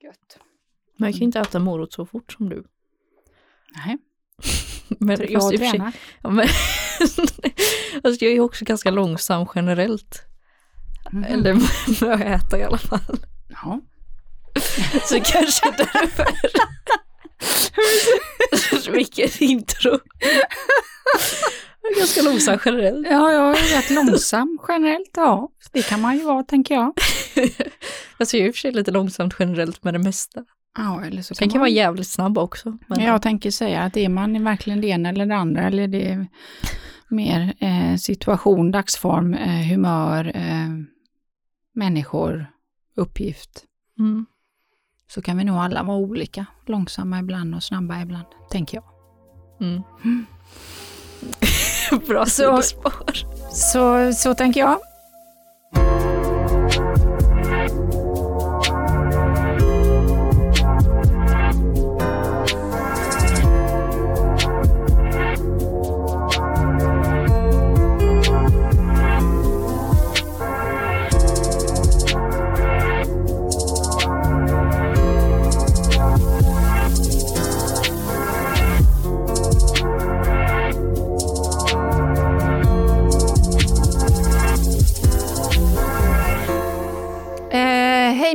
Gött. Men jag kan inte äta morot så fort som du. Nej, Men, jag fast i och tränar. Ja, men, alltså jag är också ganska långsam generellt. Mhm. Eller med att äta i alla fall. Ja. Så kanske därför. Vilket intro. Är ganska långsam generellt. ja, jag är rätt långsam generellt. Ja, det kan man ju vara tänker jag. Alltså jag är i och för sig lite långsamt generellt med det mesta. Ja, eller så Sen kan man... vara jävligt snabb också. Men Jag tänker säga att är man verkligen det ena eller det andra eller det är mer eh, situation, dagsform, eh, humör, eh, människor, uppgift. mm. Så kan vi nog alla vara olika. Långsamma ibland och snabba ibland, tänker jag. Mm. Bra Så- sidospår. Så, så tänker jag.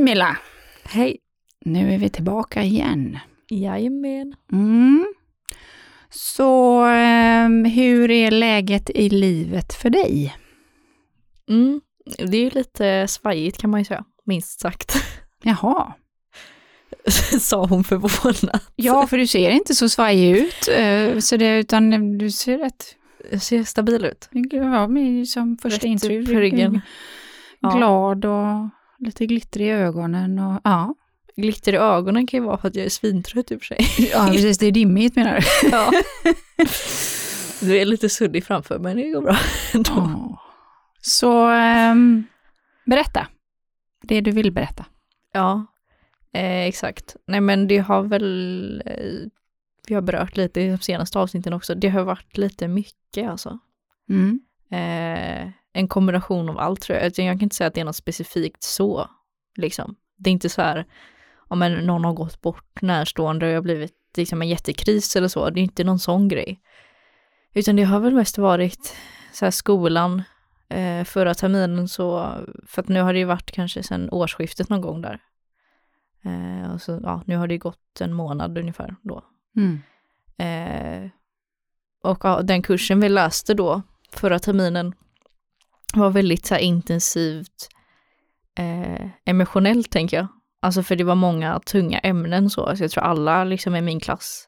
Milla! Hej. Nu är vi tillbaka igen. Jajamän. Mm. Så ehm, hur är läget i livet för dig? Mm. Det är ju lite svajigt kan man ju säga, minst sagt. Jaha. Sa hon förvånad. Ja, för du ser inte så svajig ut, eh, så det, utan du ser rätt, Jag ser stabil ut. ja, men som första intryck. Glad och lite glittrig i ögonen och ja. Glitter i ögonen kan ju vara för att jag är svintrött i och för sig. Ja, precis, det är dimmigt menar du? Ja. Du är lite suddig framför men det går bra. Ja. Så ehm, berätta det du vill berätta. Ja, eh, exakt. Nej men det har väl, eh, vi har berört lite i de senaste avsnitten också, det har varit lite mycket alltså. Mm. Eh, en kombination av allt tror jag. Jag kan inte säga att det är något specifikt så, liksom. Det är inte så här, om en, någon har gått bort närstående och jag har blivit liksom en jättekris eller så, det är inte någon sån grej. Utan det har väl mest varit så här skolan, eh, förra terminen så, för att nu har det ju varit kanske sedan årsskiftet någon gång där. Eh, och så, ja, nu har det gått en månad ungefär då. Mm. Eh, och ja, den kursen vi läste då förra terminen var väldigt så intensivt eh, emotionellt tänker jag. Alltså för det var många tunga ämnen så, så jag tror alla liksom i min klass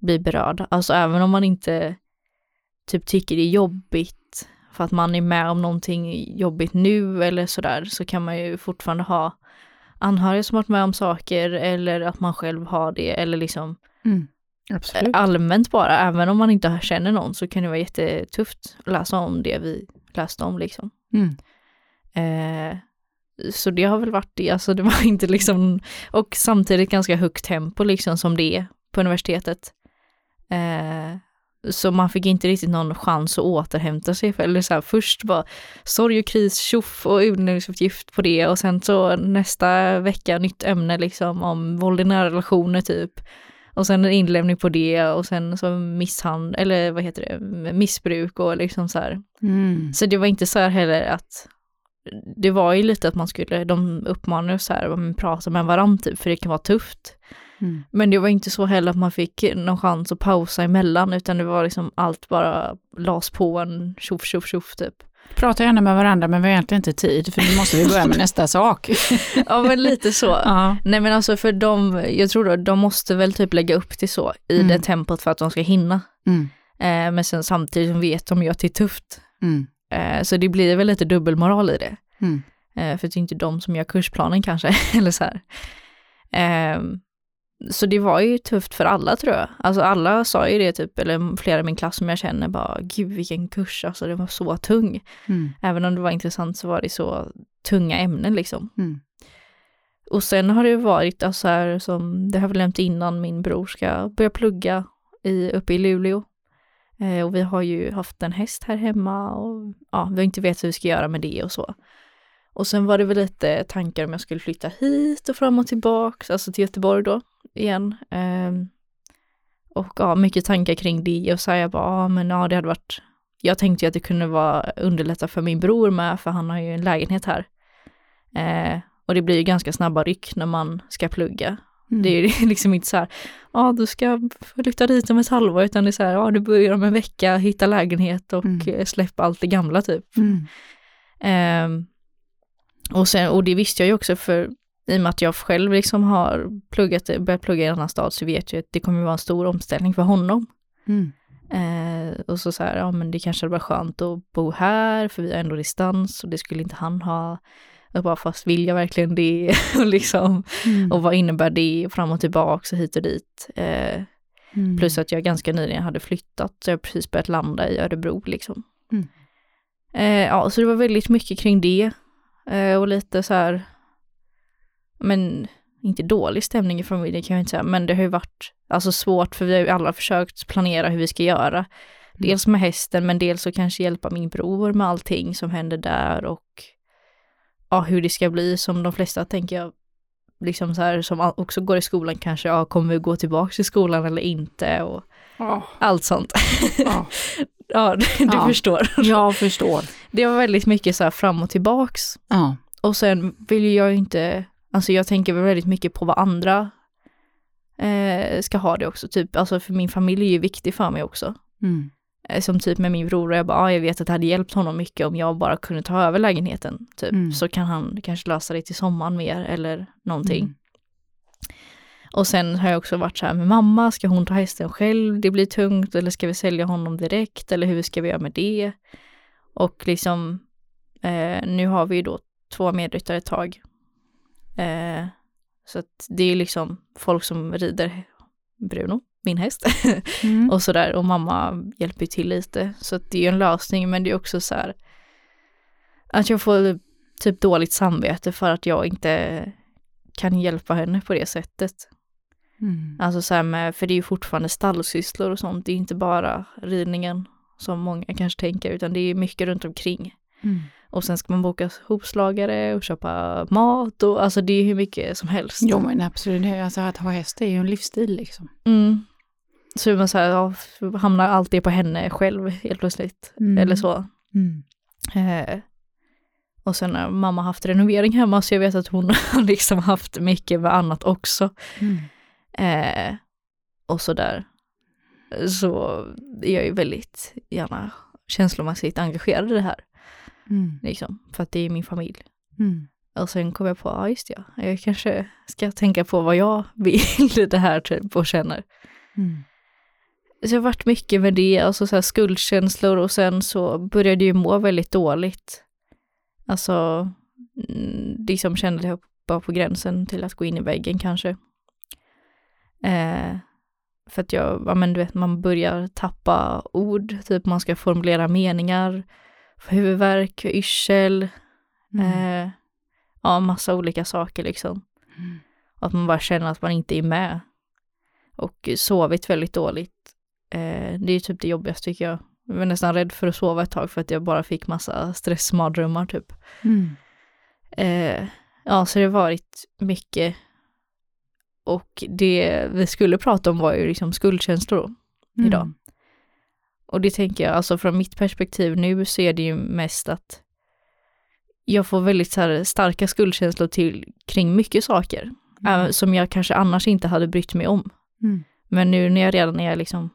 blir berörda. Alltså även om man inte typ tycker det är jobbigt för att man är med om någonting jobbigt nu eller sådär så kan man ju fortfarande ha anhöriga som varit med om saker eller att man själv har det eller liksom Mm. Absolut. allmänt bara, även om man inte känner någon så kan det vara jättetufft att läsa om det vi läste om liksom. Mm. Eh, så det har väl varit det, alltså det var inte liksom, och samtidigt ganska högt tempo liksom som det är på universitetet. Eh, så man fick inte riktigt någon chans att återhämta sig, eller så här, först var sorg och kris, tjoff och utbildningsuppgift på det och sen så nästa vecka nytt ämne liksom om våld i nära relationer typ. Och sen en inlämning på det och sen så misshandel, eller vad heter det, missbruk och liksom så här. Mm. Så det var inte så här heller att, det var ju lite att man skulle, de uppmanade så här, att prata med varandra typ, för det kan vara tufft. Mm. Men det var inte så heller att man fick någon chans att pausa emellan, utan det var liksom allt bara las på en tjoff tjoff tjoff typ. Prata gärna med varandra men vi har egentligen inte tid för nu måste vi börja med nästa sak. Ja men lite så. Ja. Nej men alltså för de, jag tror då, de måste väl typ lägga upp det så i Mm. det tempot för att de ska hinna. Mm. Eh, men sen samtidigt vet de ju att det är tufft. Mm. Eh, så det blir väl lite dubbelmoral i det. Mm. Eh, för det är inte de som gör kursplanen kanske, eller så här. Så det var ju tufft för alla tror jag. Alltså alla sa ju det typ, eller flera i min klass som jag känner bara, gud vilken kurs, alltså det var så tung. Mm. Även om det var intressant så var det så tunga ämnen liksom. Mm. Och sen har det varit alltså här som, det har vi nämnt innan, min bror ska börja plugga i, uppe i Luleå. Eh, och vi har ju haft en häst här hemma och ja, vi har inte vet hur vi ska göra med det och så. Och sen var det väl lite tankar om jag skulle flytta hit och fram och tillbaks, alltså till Göteborg då igen. Um, och ja, mycket tankar kring det och så här, jag bara, ja men ja det hade varit, jag tänkte ju att det kunde vara underlätta för min bror med, för han har ju en lägenhet här. Eh, och det blir ju ganska snabba ryck när man ska plugga. Mm. Det är ju liksom inte så här, ja du ska flytta dit om ett halvår, utan det är så här, ja du börjar om en vecka, hitta lägenhet och mm. släppa allt det gamla typ. Mm. Eh, och, sen, och det visste jag ju också för i och med att jag själv liksom har pluggat, börjat plugga i en annan stad så vet jag att det kommer vara en stor omställning för honom. Mm. Eh, och så så här, ja men det kanske hade varit skönt att bo här för vi har ändå distans och det skulle inte han ha. Och bara fast vill jag verkligen det? och liksom, mm. och vad innebär det fram och tillbaka och hit och dit. Eh, mm. Plus att jag ganska nyligen hade flyttat, så jag precis börjat landa i Örebro liksom. Mm. Eh, ja, så det var väldigt mycket kring det. Eh, och lite så här, men inte dålig stämning i familjen kan jag inte säga, men det har ju varit alltså svårt för vi har ju alla försökt planera hur vi ska göra. Mm. Dels med hästen men dels så kanske hjälpa min bror med allting som händer där och ja, hur det ska bli som de flesta tänker jag liksom så här som också går i skolan kanske, ja kommer vi gå tillbaka till skolan eller inte och oh. allt sånt. Oh. ja, du, ja. förstår. Jag förstår. Det var väldigt mycket så här fram och tillbaks. Ja. Och sen vill jag ju inte Alltså jag tänker väldigt mycket på vad andra eh, ska ha det också. Typ, alltså för min familj är ju viktig för mig också. Mm. Eh, som typ med min bror, och jag bara, ah, jag vet att det hade hjälpt honom mycket om jag bara kunde ta över lägenheten. Typ. Mm. Så kan han kanske lösa det till sommaren mer eller någonting. Mm. Och sen har jag också varit så här med mamma, ska hon ta hästen själv? Det blir tungt eller ska vi sälja honom direkt eller hur ska vi göra med det? Och liksom, eh, nu har vi ju då två medryttare ett tag Eh, så att det är liksom folk som rider Bruno, min häst, mm. och sådär. Och mamma hjälper till lite. Så att det är en lösning, men det är också så här att jag får typ dåligt samvete för att jag inte kan hjälpa henne på det sättet. Mm. Alltså så här med, för det är ju fortfarande stallsysslor och sånt, det är inte bara ridningen som många kanske tänker, utan det är mycket runt omkring. Mm. Och sen ska man boka hovslagare och köpa mat och alltså det är hur mycket som helst. Jo men absolut, alltså att ha häst är ju en livsstil liksom. Mm. Så man så här, ja, hamnar alltid på henne själv helt plötsligt. Mm. Eller så. Mm. Eh, och sen har mamma haft renovering hemma så jag vet att hon har liksom haft mycket med annat också. Mm. Eh, och sådär. Så jag är ju väldigt gärna känslomässigt engagerad i det här. Mm. Liksom, för att det är min familj. Mm. Och sen kom jag på, ja just ja, jag kanske ska tänka på vad jag vill det här typ och känner. Mm. Så det har varit mycket med det, alltså så här skuldkänslor och sen så började jag må väldigt dåligt. Alltså, liksom kände jag bara på gränsen till att gå in i väggen kanske. Eh, för att jag, ja men du vet, man börjar tappa ord, typ man ska formulera meningar huvudvärk, yrsel, mm. eh, ja massa olika saker liksom. Mm. Att man bara känner att man inte är med. Och sovit väldigt dåligt. Eh, det är typ det jobbigaste tycker jag. Jag var nästan rädd för att sova ett tag för att jag bara fick massa stressmardrömmar typ. Mm. Eh, ja, så det har varit mycket. Och det vi skulle prata om var ju liksom skuldkänslor mm. idag. Och det tänker jag, alltså från mitt perspektiv nu så är det ju mest att jag får väldigt så starka skuldkänslor till, kring mycket saker. Mm. Som jag kanske annars inte hade brytt mig om. Mm. Men nu när jag redan är liksom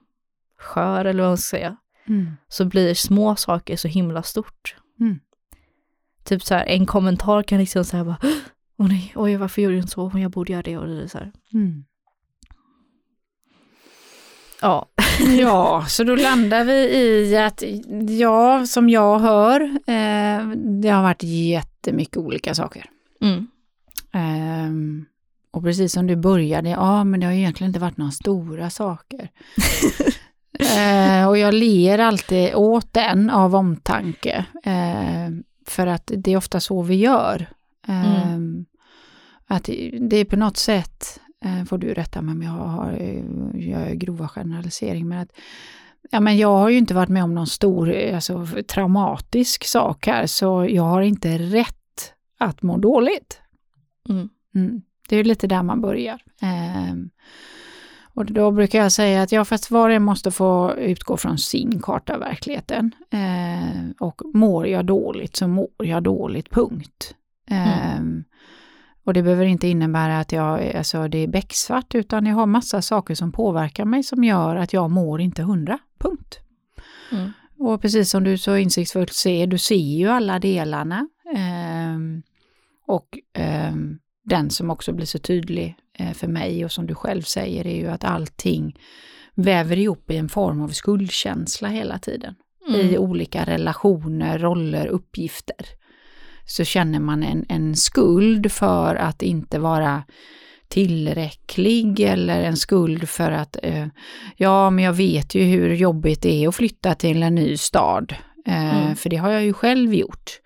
skör eller vad man ska säga, mm. så blir små saker så himla stort. Mm. Typ så här, en kommentar kan liksom säga bara, åh nej, oj varför gjorde du inte så, jag borde göra det och det är så här. Mm. Ja. ja, så då landar vi i att, ja, som jag hör, eh, det har varit jättemycket olika saker. Mm. Eh, och precis som du började, ja men det har egentligen inte varit några stora saker. eh, och jag ler alltid åt den av omtanke. Eh, för att det är ofta så vi gör. Mm. Ehm, att det är på något sätt får du rätta mig om jag har, gör grova generalisering, men att Ja, men jag har ju inte varit med om någon stor alltså, traumatisk sak här, så jag har inte rätt att må dåligt. Mm. Mm. Det är lite där man börjar. Eh, och då brukar jag säga att ja, fast var och en måste få utgå från sin karta av verkligheten. Eh, och mår jag dåligt så mår jag dåligt, punkt. Eh, mm. Och det behöver inte innebära att jag, alltså det är becksvart, utan jag har massa saker som påverkar mig som gör att jag mår inte hundra, punkt. Mm. Och precis som du så insiktsfullt ser, du ser ju alla delarna. Eh, och eh, den som också blir så tydlig eh, för mig och som du själv säger är ju att allting väver ihop i en form av skuldkänsla hela tiden. Mm. I olika relationer, roller, uppgifter. Så känner man en, en skuld för att inte vara tillräcklig eller en skuld för att eh, ja, men jag vet ju hur jobbigt det är att flytta till en ny stad. Eh, mm. För det har jag ju själv gjort.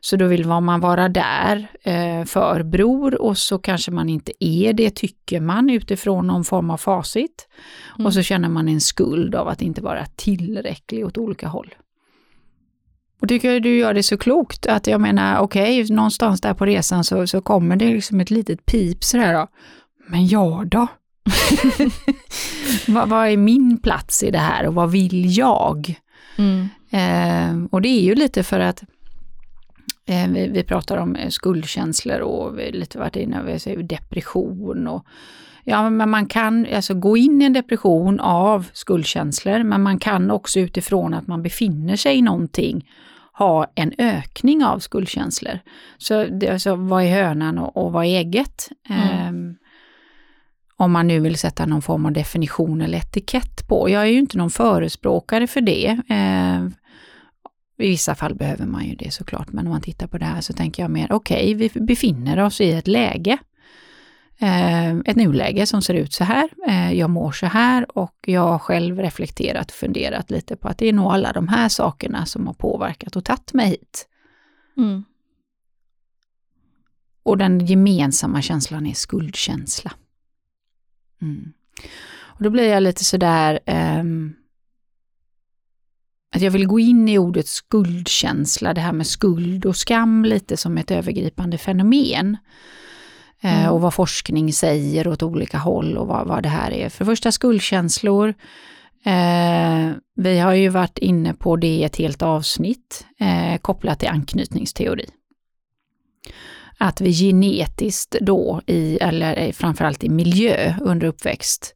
Så då vill man vara där eh, för bror och så kanske man inte är det, tycker man utifrån någon form av facit. Mm. Och så känner man en skuld av att inte vara tillräcklig åt olika håll. Och tycker du gör det så klokt, att jag menar okej, okay, någonstans där på resan så, så kommer det liksom ett litet pip sådär då. Men jag då? vad, vad, är min plats i det här och vad vill jag? Mm. Eh, och det är ju lite för att eh, vi, vi, pratar om eh, skuldkänslor och vi lite varit inne på depression och Ja, men man kan alltså gå in i en depression av skuldkänslor, men man kan också utifrån att man befinner sig i någonting ha en ökning av skuldkänslor. Så det, alltså, vad är hönan och, och vad är ägget? Mm. Um, om man nu vill sätta någon form av definition eller etikett på. Jag är ju inte någon förespråkare för det. Uh, I vissa fall behöver man ju det såklart, men om man tittar på det här så tänker jag mer, okej, okay, vi befinner oss i ett läge ett nuläge som ser ut så här. Eh, jag mår så här och jag har själv reflekterat och funderat lite på att det är nog alla de här sakerna som har påverkat och tagit mig hit. Mm. Och den gemensamma känslan är skuldkänsla. Mm. Och då blir jag lite sådär um, att jag vill gå in i ordet skuldkänsla, det här med skuld och skam lite som ett övergripande fenomen. Eh, mm. och vad forskning säger åt olika håll och vad, vad det här är. För det första skuldkänslor. Eh, vi har ju varit inne på det i ett helt avsnitt eh, kopplat till anknytningsteori. Att vi genetiskt då, i, eller framförallt i miljö under uppväxt,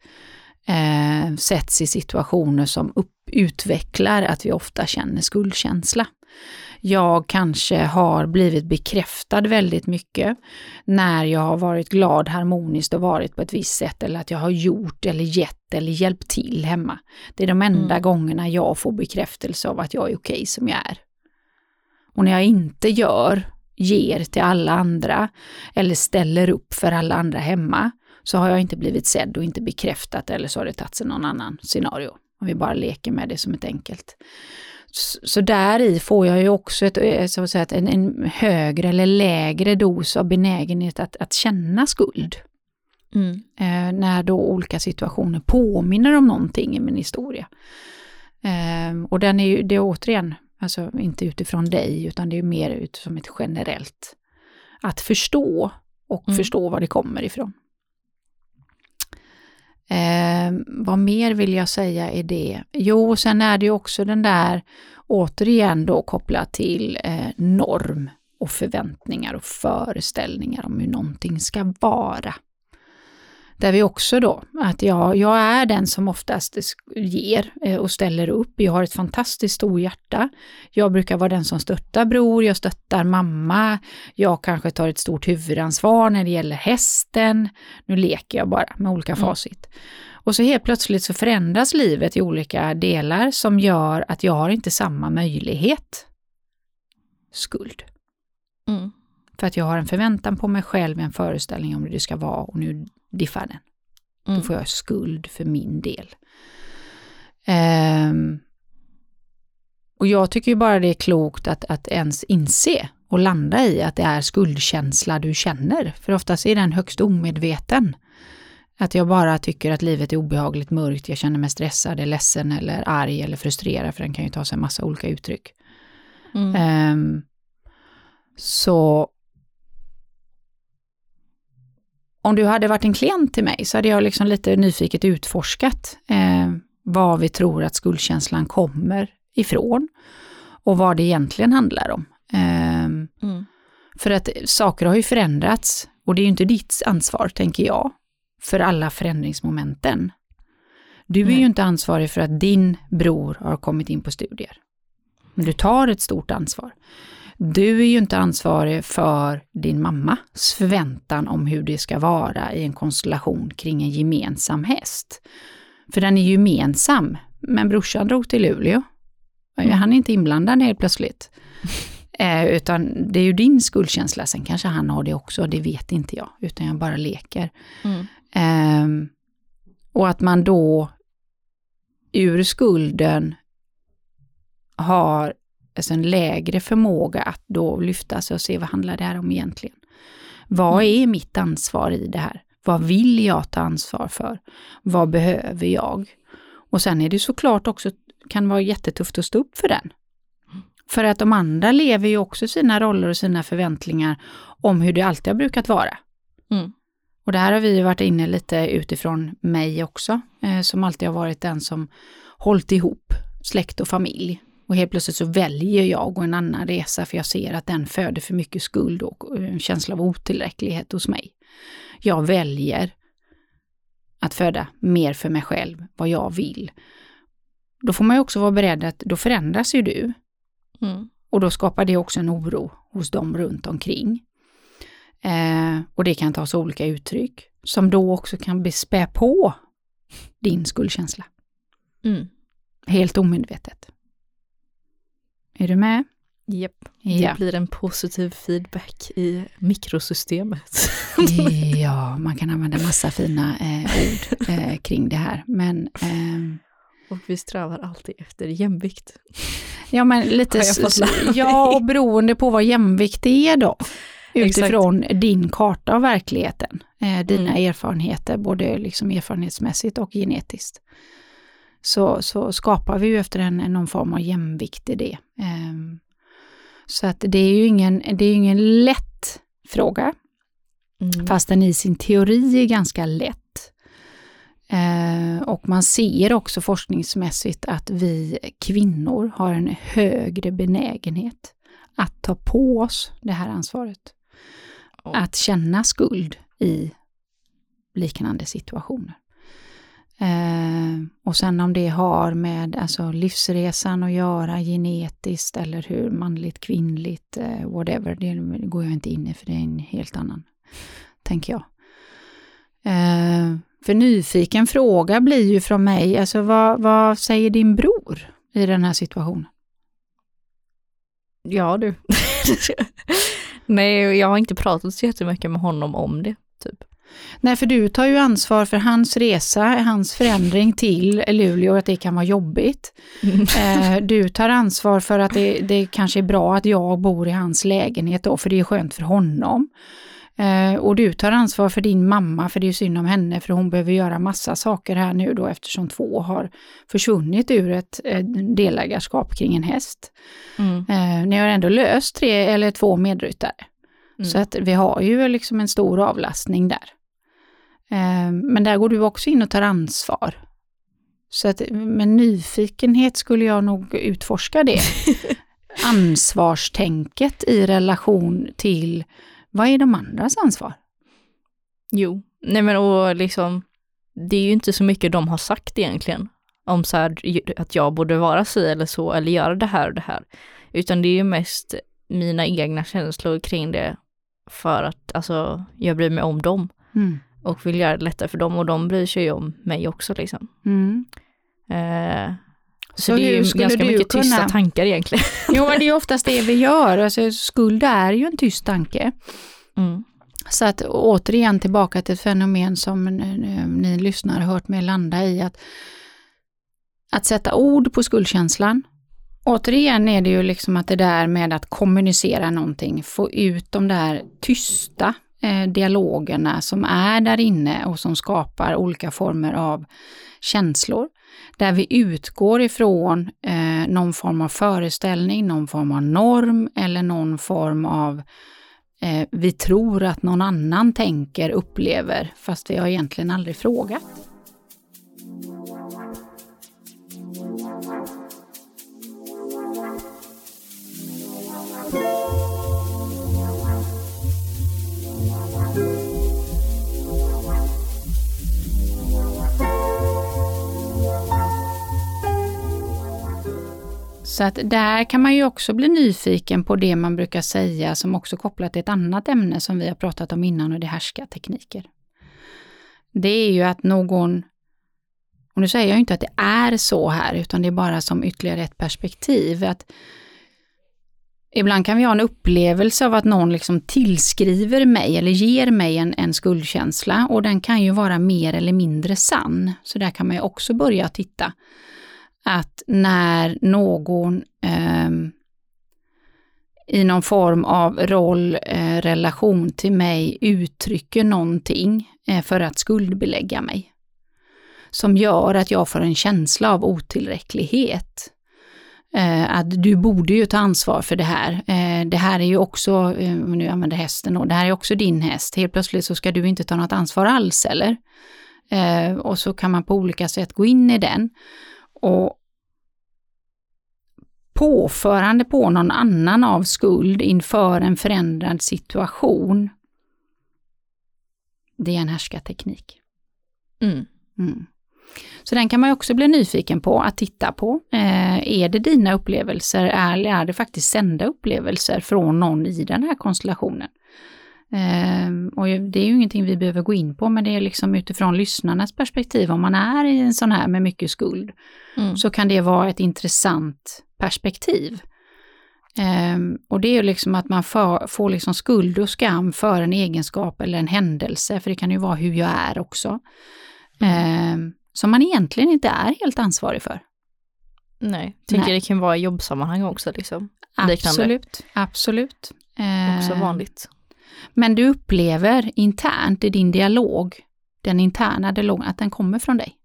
eh, sätts i situationer som upp, utvecklar att vi ofta känner skuldkänsla jag kanske har blivit bekräftad väldigt mycket när jag har varit glad, harmoniskt och varit på ett visst sätt eller att jag har gjort eller gett eller hjälpt till hemma. Det är de enda mm. gångerna jag får bekräftelse av att jag är okej okay som jag är. Och när jag inte gör, ger till alla andra eller ställer upp för alla andra hemma, så har jag inte blivit sedd och inte bekräftat eller så har det tagits i någon annan scenario. Om vi bara leker med det som ett enkelt. Så där i får jag ju också ett, eh, så att säga, en, en högre eller lägre dos av benägenhet att, att känna skuld. Mm. Eh, när då olika situationer påminner om någonting i min historia. Eh, och den är ju, det är återigen, alltså inte utifrån dig, utan det är mer ut som ett generellt. Att förstå och mm. förstå var det kommer ifrån. Eh, vad mer vill jag säga är det? Jo, sen är det ju också den där, återigen då kopplat till eh, norm och förväntningar och föreställningar om hur någonting ska vara. Där vi också då, att jag, jag är den som oftast ger eh, och ställer upp. Jag har ett fantastiskt stort hjärta. Jag brukar vara den som stöttar bror, jag stöttar mamma. Jag kanske tar ett stort huvudansvar när det gäller hästen. Nu leker jag bara med olika mm. facit. Och så helt plötsligt så förändras livet i olika delar som gör att jag har inte samma möjlighet. Skuld. Mm. För att jag har en förväntan på mig själv, en föreställning om hur det ska vara och nu diffar den. Mm. Då får jag skuld för min del. Um, och jag tycker ju bara det är klokt att, att ens inse och landa i att det är skuldkänsla du känner. För oftast är den högst omedveten. Att jag bara tycker att livet är obehagligt mörkt, jag känner mig stressad, är ledsen eller arg eller frustrerad, för den kan ju ta sig en massa olika uttryck. Mm. Um, så om du hade varit en klient till mig så hade jag liksom lite nyfiket utforskat eh, vad vi tror att skuldkänslan kommer ifrån och vad det egentligen handlar om. Eh, mm. För att saker har ju förändrats och det är ju inte ditt ansvar, tänker jag, för alla förändringsmomenten. Du är Nej. ju inte ansvarig för att din bror har kommit in på studier. Men du tar ett stort ansvar. Du är ju inte ansvarig för din mammas förväntan om hur det ska vara i en konstellation kring en gemensam häst. För den är gemensam, men brorsan drog till Luleå. Mm. Han är inte inblandad helt plötsligt. Eh, utan det är ju din skuldkänsla, sen kanske han har det också, det vet inte jag, utan jag bara leker. Mm. Eh, och att man då ur skulden har alltså en lägre förmåga att då lyfta sig och se vad handlar det här om egentligen. Vad mm. är mitt ansvar i det här? Vad vill jag ta ansvar för? Vad behöver jag? Och sen är det såklart också, kan vara jättetufft att stå upp för den. För att de andra lever ju också sina roller och sina förväntningar om hur det alltid har brukat vara. Mm. Och där har vi varit inne lite utifrån mig också, eh, som alltid har varit den som hållit ihop släkt och familj. Och helt plötsligt så väljer jag och en annan resa för jag ser att den föder för mycket skuld och en känsla av otillräcklighet hos mig. Jag väljer att föda mer för mig själv, vad jag vill. Då får man ju också vara beredd att, då förändras ju du. Mm. Och då skapar det också en oro hos dem runt omkring. Eh, och det kan ta sig olika uttryck, som då också kan spä på din skuldkänsla. Mm. Helt omedvetet. Är du med? Japp, yep. det blir en positiv feedback i mikrosystemet. ja, man kan använda massa fina eh, ord eh, kring det här, men... Eh, och vi strävar alltid efter jämvikt. Ja, men lite... Ja, och beroende på vad jämvikt är då. Utifrån Exakt. din karta av verkligheten. Eh, dina mm. erfarenheter, både liksom erfarenhetsmässigt och genetiskt så, så skapar vi ju efter en, någon form av jämvikt i det. Um, så att det är ju ingen, det är ingen lätt fråga, mm. fast den i sin teori är ganska lätt. Uh, och man ser också forskningsmässigt att vi kvinnor har en högre benägenhet att ta på oss det här ansvaret. Oh. Att känna skuld i liknande situationer. Eh, och sen om det har med alltså, livsresan att göra genetiskt eller hur manligt, kvinnligt, eh, whatever, det går jag inte in i för det är en helt annan, tänker jag. Eh, för nyfiken fråga blir ju från mig, alltså vad, vad säger din bror i den här situationen? Ja du. Nej, jag har inte pratat så jättemycket med honom om det, typ. Nej, för du tar ju ansvar för hans resa, hans förändring till Luleå, att det kan vara jobbigt. Mm. Eh, du tar ansvar för att det, det kanske är bra att jag bor i hans lägenhet då, för det är skönt för honom. Eh, och du tar ansvar för din mamma, för det är synd om henne, för hon behöver göra massa saker här nu då eftersom två har försvunnit ur ett delägarskap kring en häst. Mm. Eh, ni har ändå löst tre eller två medryttare. Mm. Så att vi har ju liksom en stor avlastning där. Eh, men där går du också in och tar ansvar. Så att med nyfikenhet skulle jag nog utforska det. Ansvarstänket i relation till vad är de andras ansvar? Jo, nej men och liksom det är ju inte så mycket de har sagt egentligen om så här, att jag borde vara si eller så eller göra det här och det här. Utan det är ju mest mina egna känslor kring det för att alltså jag bryr mig om dem. Mm och vill göra det lättare för dem och de bryr sig ju om mig också liksom. Mm. Eh, så, så, det är ju ganska mycket kunna... tysta tankar egentligen. Jo, men det är oftast det vi gör. Alltså, skuld är ju en tyst tanke. Mm. Så att återigen tillbaka till ett fenomen som ni, ni lyssnare hört mig landa i, att, att sätta ord på skuldkänslan. Återigen är det ju liksom att det där med att kommunicera någonting, få ut de där tysta Eh, dialogerna som är där inne och som skapar olika former av känslor. Där vi utgår ifrån eh, någon form av föreställning, någon form av norm eller någon form av eh, vi tror att någon annan tänker, upplever, fast vi har egentligen aldrig frågat. Så att där kan man ju också bli nyfiken på det man brukar säga som också kopplat till ett annat ämne som vi har pratat om innan och det är härskartekniker. Det är ju att någon, och nu säger jag inte att det är så här, utan det är bara som ytterligare ett perspektiv, att Ibland kan vi ha en upplevelse av att någon liksom tillskriver mig eller ger mig en, en skuldkänsla och den kan ju vara mer eller mindre sann. Så där kan man ju också börja titta att när någon eh, i någon form av roll, eh, relation till mig uttrycker någonting eh, för att skuldbelägga mig. Som gör att jag får en känsla av otillräcklighet. Eh, att du borde ju ta ansvar för det här. Eh, det här är ju också, eh, nu använder hästen då, det här är också din häst. Helt plötsligt så ska du inte ta något ansvar alls eller? Och så kan man på olika sätt gå in i den. Och påförande på någon annan av skuld inför en förändrad situation, det är en härskarteknik. Mm. Mm. Så den kan man också bli nyfiken på att titta på. Eh, är det dina upplevelser eller är det faktiskt sända upplevelser från någon i den här konstellationen? Um, och det är ju ingenting vi behöver gå in på, men det är liksom utifrån lyssnarnas perspektiv, om man är i en sån här med mycket skuld, mm. så kan det vara ett intressant perspektiv. Um, och det är ju liksom att man får, får liksom skuld och skam för en egenskap eller en händelse, för det kan ju vara hur jag är också, mm. um, som man egentligen inte är helt ansvarig för. Nej, tänker Nej. det kan vara i jobbsammanhang också liksom. Absolut, absolut. Också vanligt. Men du upplever internt i din dialog, den interna dialogen, att den kommer från dig.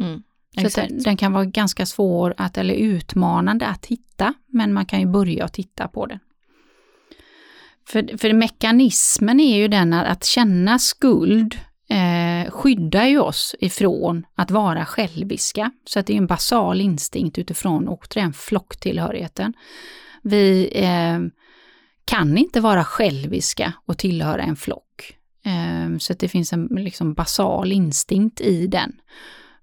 Mm, så den, den, kan vara ganska svår att, eller utmanande att hitta, men man kan ju börja att titta på den. För, för mekanismen är ju den att, att känna skuld eh, skyddar ju oss ifrån att vara själviska. Så att det är en basal instinkt utifrån återigen flocktillhörigheten. Vi eh, kan inte vara själviska och tillhöra en flock. Ehm, så att det finns en liksom basal instinkt i den.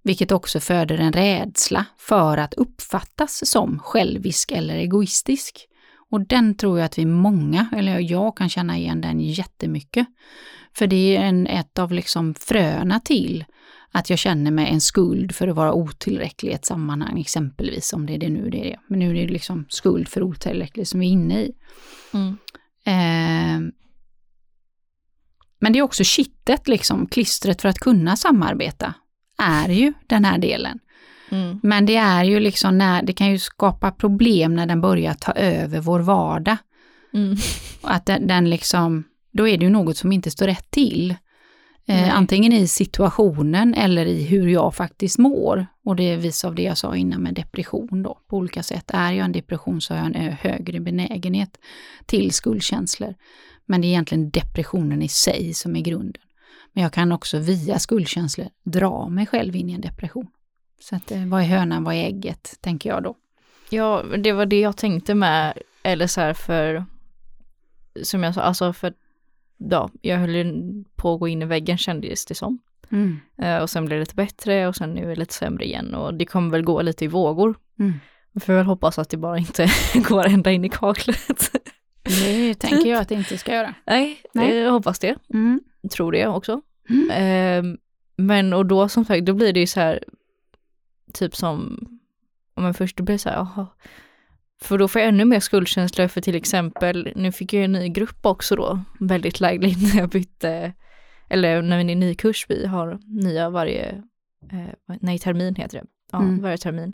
Vilket också föder en rädsla för att uppfattas som självisk eller egoistisk. Och den tror jag att vi många, eller jag kan känna igen den jättemycket. För det är en, ett av liksom fröna till att jag känner mig en skuld för att vara otillräcklig i ett sammanhang, exempelvis om det är det nu det är. Men nu är det liksom skuld för otillräcklig som vi är inne i. Mm. Eh, men det är också kittet, liksom, klistret för att kunna samarbeta, är ju den här delen. Mm. Men det är ju liksom när, det kan ju skapa problem när den börjar ta över vår vardag. Mm. Att den, den liksom, då är det ju något som inte står rätt till. Eh, antingen i situationen eller i hur jag faktiskt mår. Och det visar av det jag sa innan med depression då, på olika sätt. Är jag en depression så har jag en högre benägenhet till skuldkänslor. Men det är egentligen depressionen i sig som är grunden. Men jag kan också via skuldkänslor dra mig själv in i en depression. Så att, eh, vad är hönan, vad är ägget, tänker jag då. Ja, det var det jag tänkte med, eller så här för, som jag sa, alltså för ja, jag höll på att gå in i väggen kändes det som. Mm. Uh, och sen blev det lite bättre och sen nu är det lite sämre igen och det kommer väl gå lite i vågor. Mm. Vi får väl hoppas att det bara inte går ända in i kaklet. Det tänker jag att det inte ska göra. Nej, Nej. jag hoppas det. Mm. Tror det också. Mm. Uh, men och då som sagt, då blir det ju så här, typ som, om man först då blir det så här, aha, för då får jag ännu mer skuldkänslor för till exempel, nu fick jag en ny grupp också då, väldigt lägligt när jag bytte, eller när vi är ny kurs, vi har nya varje, eh, nej termin heter det, ja mm. varje termin.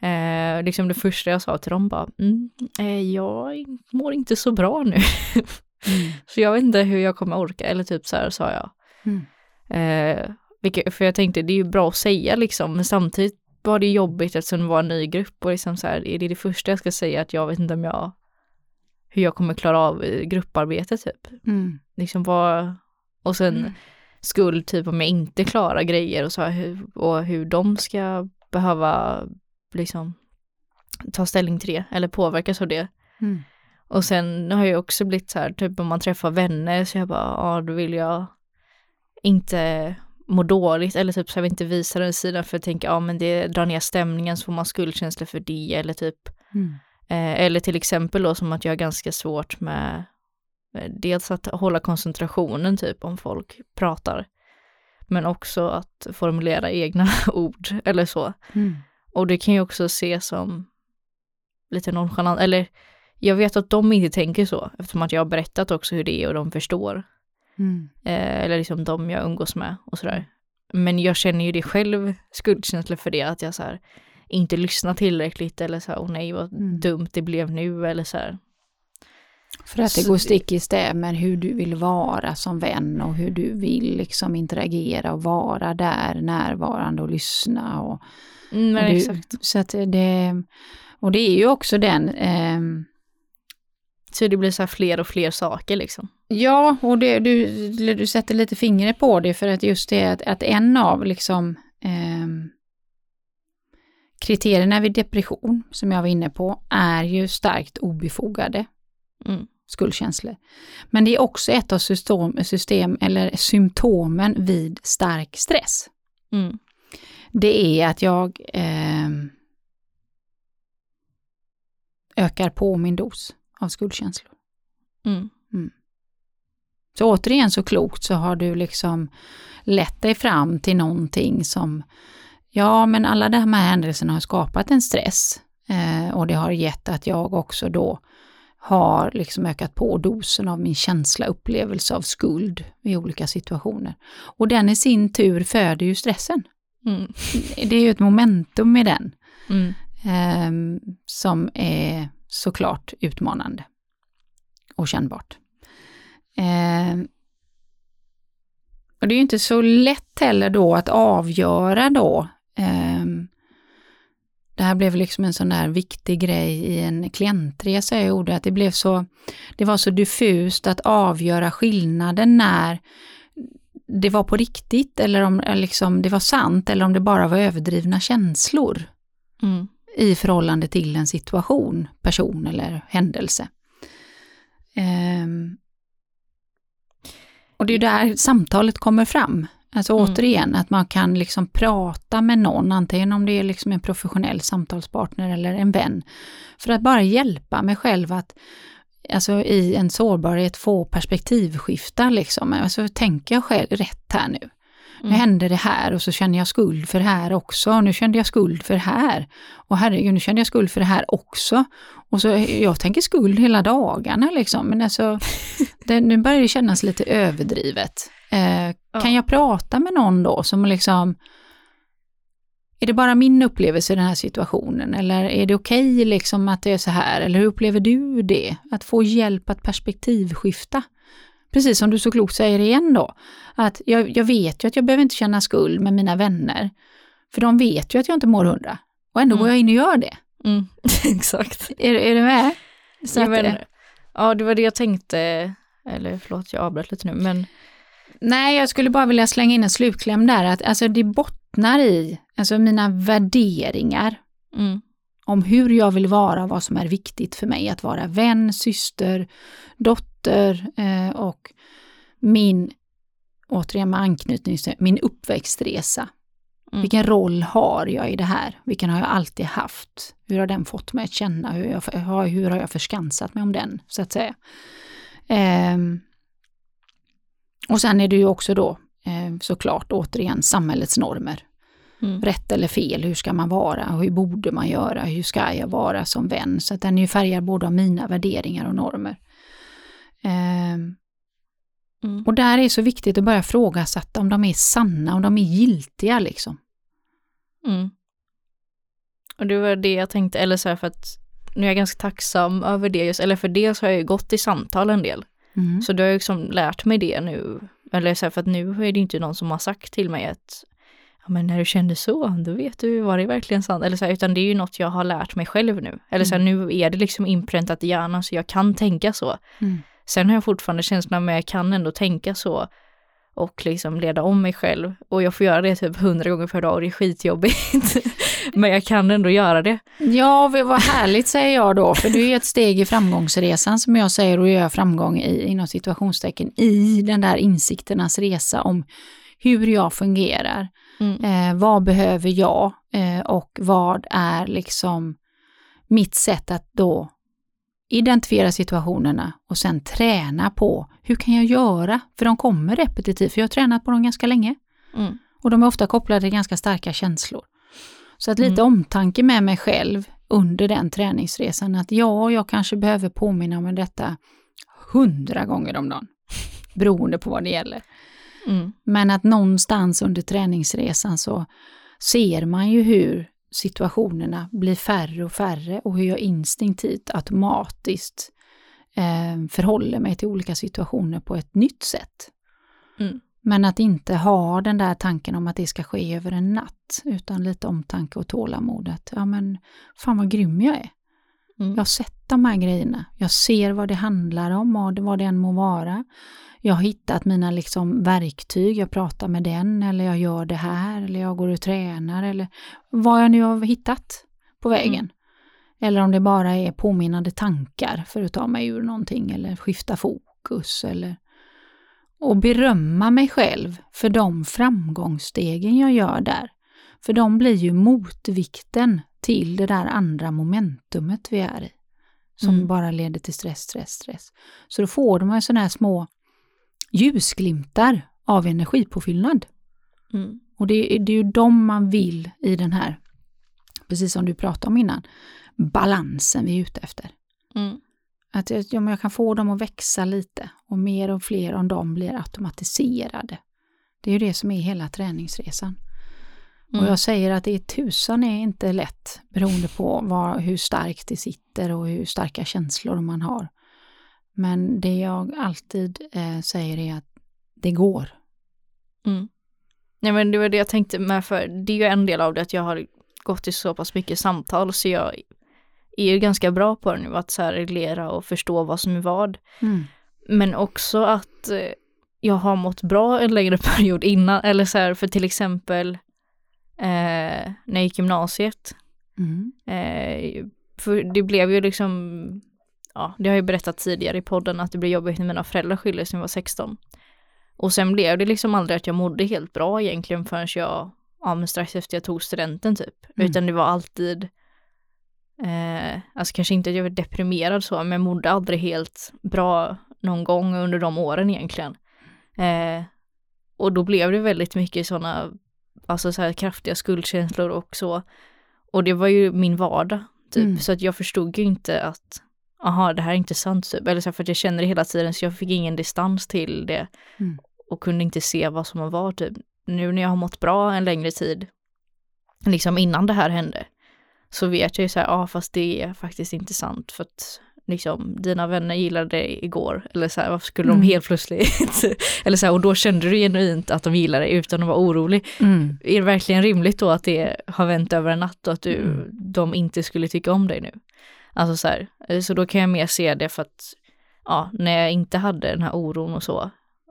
Eh, liksom det första jag sa till dem bara, mm, eh, jag mår inte så bra nu. mm. Så jag vet inte hur jag kommer orka, eller typ så här sa jag. Mm. Eh, vilket, för jag tänkte det är ju bra att säga liksom, men samtidigt var det jobbigt eftersom det var en ny grupp och liksom så här, är det det första jag ska säga att jag vet inte om jag hur jag kommer klara av grupparbete typ. Mm. Liksom vad, och sen mm. skuld typ om jag inte klarar grejer och så och hur de ska behöva liksom ta ställning till det eller påverkas av det. Mm. Och sen har jag också blivit så här, typ om man träffar vänner så jag bara, ja då vill jag inte må dåligt eller typ så jag vill inte visa den sidan för att tänka, ja men det drar ner stämningen så får man skuldkänsla för det eller typ mm. eh, eller till exempel då som att jag har ganska svårt med eh, dels att hålla koncentrationen typ om folk pratar men också att formulera egna ord eller så. Mm. Och det kan ju också ses som lite nonchalant, eller jag vet att de inte tänker så eftersom att jag har berättat också hur det är och de förstår. Mm. Eh, eller liksom de jag umgås med och sådär. Men jag känner ju det själv, skuldkänsla för det, att jag så här, inte lyssnar tillräckligt eller så här, åh nej vad mm. dumt det blev nu eller så här. För att det går stick i stäv med hur du vill vara som vän och hur du vill liksom interagera och vara där närvarande och lyssna. Och, mm, och du. Så att det, och det är ju också den eh, så det blir så fler och fler saker liksom. Ja, och det, du, du sätter lite fingret på det för att just det att, att en av liksom eh, kriterierna vid depression, som jag var inne på, är ju starkt obefogade mm. skuldkänslor. Men det är också ett av system, system eller symptomen vid stark stress. Mm. Det är att jag eh, ökar på min dos av skuldkänslor. Mm. Mm. Så återigen så klokt så har du liksom lett dig fram till någonting som, ja men alla de här händelserna har skapat en stress eh, och det har gett att jag också då har liksom ökat på dosen av min känsla, upplevelse av skuld i olika situationer. Och den i sin tur föder ju stressen. Mm. Det är ju ett momentum i den mm. eh, som är såklart utmanande och kännbart. Eh, och det är ju inte så lätt heller då att avgöra då. Eh, det här blev liksom en sån där viktig grej i en klientresa jag gjorde, att det blev så, det var så diffust att avgöra skillnaden när det var på riktigt eller om liksom, det var sant eller om det bara var överdrivna känslor. Mm i förhållande till en situation, person eller händelse. Um, och det är där samtalet kommer fram. Alltså mm. återigen, att man kan liksom prata med någon, antingen om det är liksom en professionell samtalspartner eller en vän, för att bara hjälpa mig själv att alltså i en sårbarhet få perspektivskifta liksom. Alltså tänker jag själv rätt här nu? Nu mm. hände det här och så känner jag skuld för det här också. Nu kände jag skuld för det här. Och herregud, nu kände jag skuld för det här också. Och så, jag tänker skuld hela dagarna liksom. Men alltså, det, nu börjar det kännas lite överdrivet. Eh, ja. Kan jag prata med någon då som liksom är det bara min upplevelse i den här situationen eller är det okej okay liksom att det är så här eller hur upplever du det? Att få hjälp att perspektivskifta precis som du så klokt säger igen då, att jag, jag vet ju att jag behöver inte känna skuld med mina vänner, för de vet ju att jag inte mår hundra. Och ändå mm. går jag in och gör det. Mm. Exakt. Är, är du med? Så ja, men, det... ja, det var det jag tänkte, eller förlåt jag avbröt lite nu, men Nej, jag skulle bara vilja slänga in en slutkläm där, att alltså det bottnar i alltså mina värderingar mm. om hur jag vill vara, vad som är viktigt för mig att vara vän, syster, dotter, dotter eh, och min, återigen med anknytning min uppväxtresa. Mm. Vilken roll har jag i det här? Vilken har jag alltid haft? Hur har den fått mig att känna? Hur, jag, hur har jag förskansat mig om den, så att säga? Eh, och sen är det ju också då eh, såklart återigen samhällets normer. Mm. Rätt eller fel, hur ska man vara? Hur borde man göra? Hur ska jag vara som vän? Så att den är ju färgad både av mina värderingar och normer. Um, mm. Och där är det så viktigt att börja frågasätta om de är sanna, om de är giltiga liksom. Mm. Och det var det jag tänkte, eller så här för att nu är jag ganska tacksam över det, just, eller för det så har jag ju gått i samtal en del. Mm. Så då har jag liksom lärt mig det nu, eller så här för att nu är det inte någon som har sagt till mig att ja, men när du kände så, då vet du, var det verkligen sant? Eller så här, utan det är ju något jag har lärt mig själv nu. Eller så här, mm. nu är det liksom inpräntat i hjärnan så jag kan tänka så. Mm. Sen har jag fortfarande känslan, men jag kan ändå tänka så och liksom leda om mig själv. Och jag får göra det typ hundra gånger per dag och det är skitjobbigt. Men jag kan ändå göra det. Ja, vad härligt säger jag då, för det är ju ett steg i framgångsresan som jag säger och gör framgång i, inom situationstecken, i den där insikternas resa om hur jag fungerar. Mm. Eh, vad behöver jag eh, och vad är liksom mitt sätt att då identifiera situationerna och sen träna på hur kan jag göra? För de kommer repetitivt, för jag har tränat på dem ganska länge. Mm. Och de är ofta kopplade till ganska starka känslor. Så att lite mm. omtanke med mig själv under den träningsresan, att ja, jag kanske behöver påminna om detta hundra gånger om dagen, beroende på vad det gäller. Mm. Men att någonstans under träningsresan så ser man ju hur situationerna blir färre och färre och hur jag instinktivt automatiskt eh, förhåller mig till olika situationer på ett nytt sätt. Mm. Men att inte ha den där tanken om att det ska ske över en natt, utan lite omtanke och tålamod. Att, ja men, fan vad grym jag är. Mm. Jag har sett de här grejerna. Jag ser vad det handlar om och vad det än må vara. Jag har hittat mina liksom verktyg, jag pratar med den eller jag gör det här eller jag går och tränar eller vad jag nu har hittat på vägen. Mm. Eller om det bara är påminnande tankar för att ta mig ur någonting eller skifta fokus eller och berömma mig själv för de framgångsstegen jag gör där. För de blir ju motvikten till det där andra momentumet vi är i. Som mm. bara leder till stress, stress, stress. Så då får man sådana här små ljusglimtar av energipåfyllnad. Mm. Och det, det är ju de man vill i den här, precis som du pratade om innan, balansen vi är ute efter. Mm. Att ja, jag kan få dem att växa lite och mer och fler av dem blir automatiserade. Det är ju det som är hela träningsresan. Mm. Och jag säger att det är tusan är inte lätt beroende på vad, hur starkt det sitter och hur starka känslor man har. Men det jag alltid eh, säger är att det går. Mm. Nej men det var det jag tänkte med för det är ju en del av det att jag har gått i så pass mycket samtal så jag är ju ganska bra på det nu att så här reglera och förstå vad som är vad. Mm. Men också att eh, jag har mått bra en längre period innan, eller så här för till exempel eh, när jag gick gymnasiet. Mm. Eh, för det blev ju liksom, ja det har jag berättat tidigare i podden att det blev jobbigt när mina föräldrar skildes när jag var 16. Och sen blev det liksom aldrig att jag mådde helt bra egentligen förrän jag, ja men strax efter jag tog studenten typ. Mm. Utan det var alltid Eh, alltså kanske inte att jag var deprimerad så, men jag mådde aldrig helt bra någon gång under de åren egentligen. Eh, och då blev det väldigt mycket sådana, alltså så här kraftiga skuldkänslor och så. Och det var ju min vardag, typ. Mm. Så att jag förstod ju inte att, aha, det här är inte sant, typ. Eller så här, för att jag kände det hela tiden, så jag fick ingen distans till det. Mm. Och kunde inte se vad som var, typ. Nu när jag har mått bra en längre tid, liksom innan det här hände, så vet jag ju så här, ja ah, fast det är faktiskt inte sant för att liksom dina vänner gillade det igår eller så här, varför skulle mm. de helt plötsligt, eller så här, och då kände du genuint att de gillade det utan att vara orolig. Mm. Är det verkligen rimligt då att det har vänt över en natt och att du, mm. de inte skulle tycka om dig nu? Alltså så här, så då kan jag mer se det för att, ja, när jag inte hade den här oron och så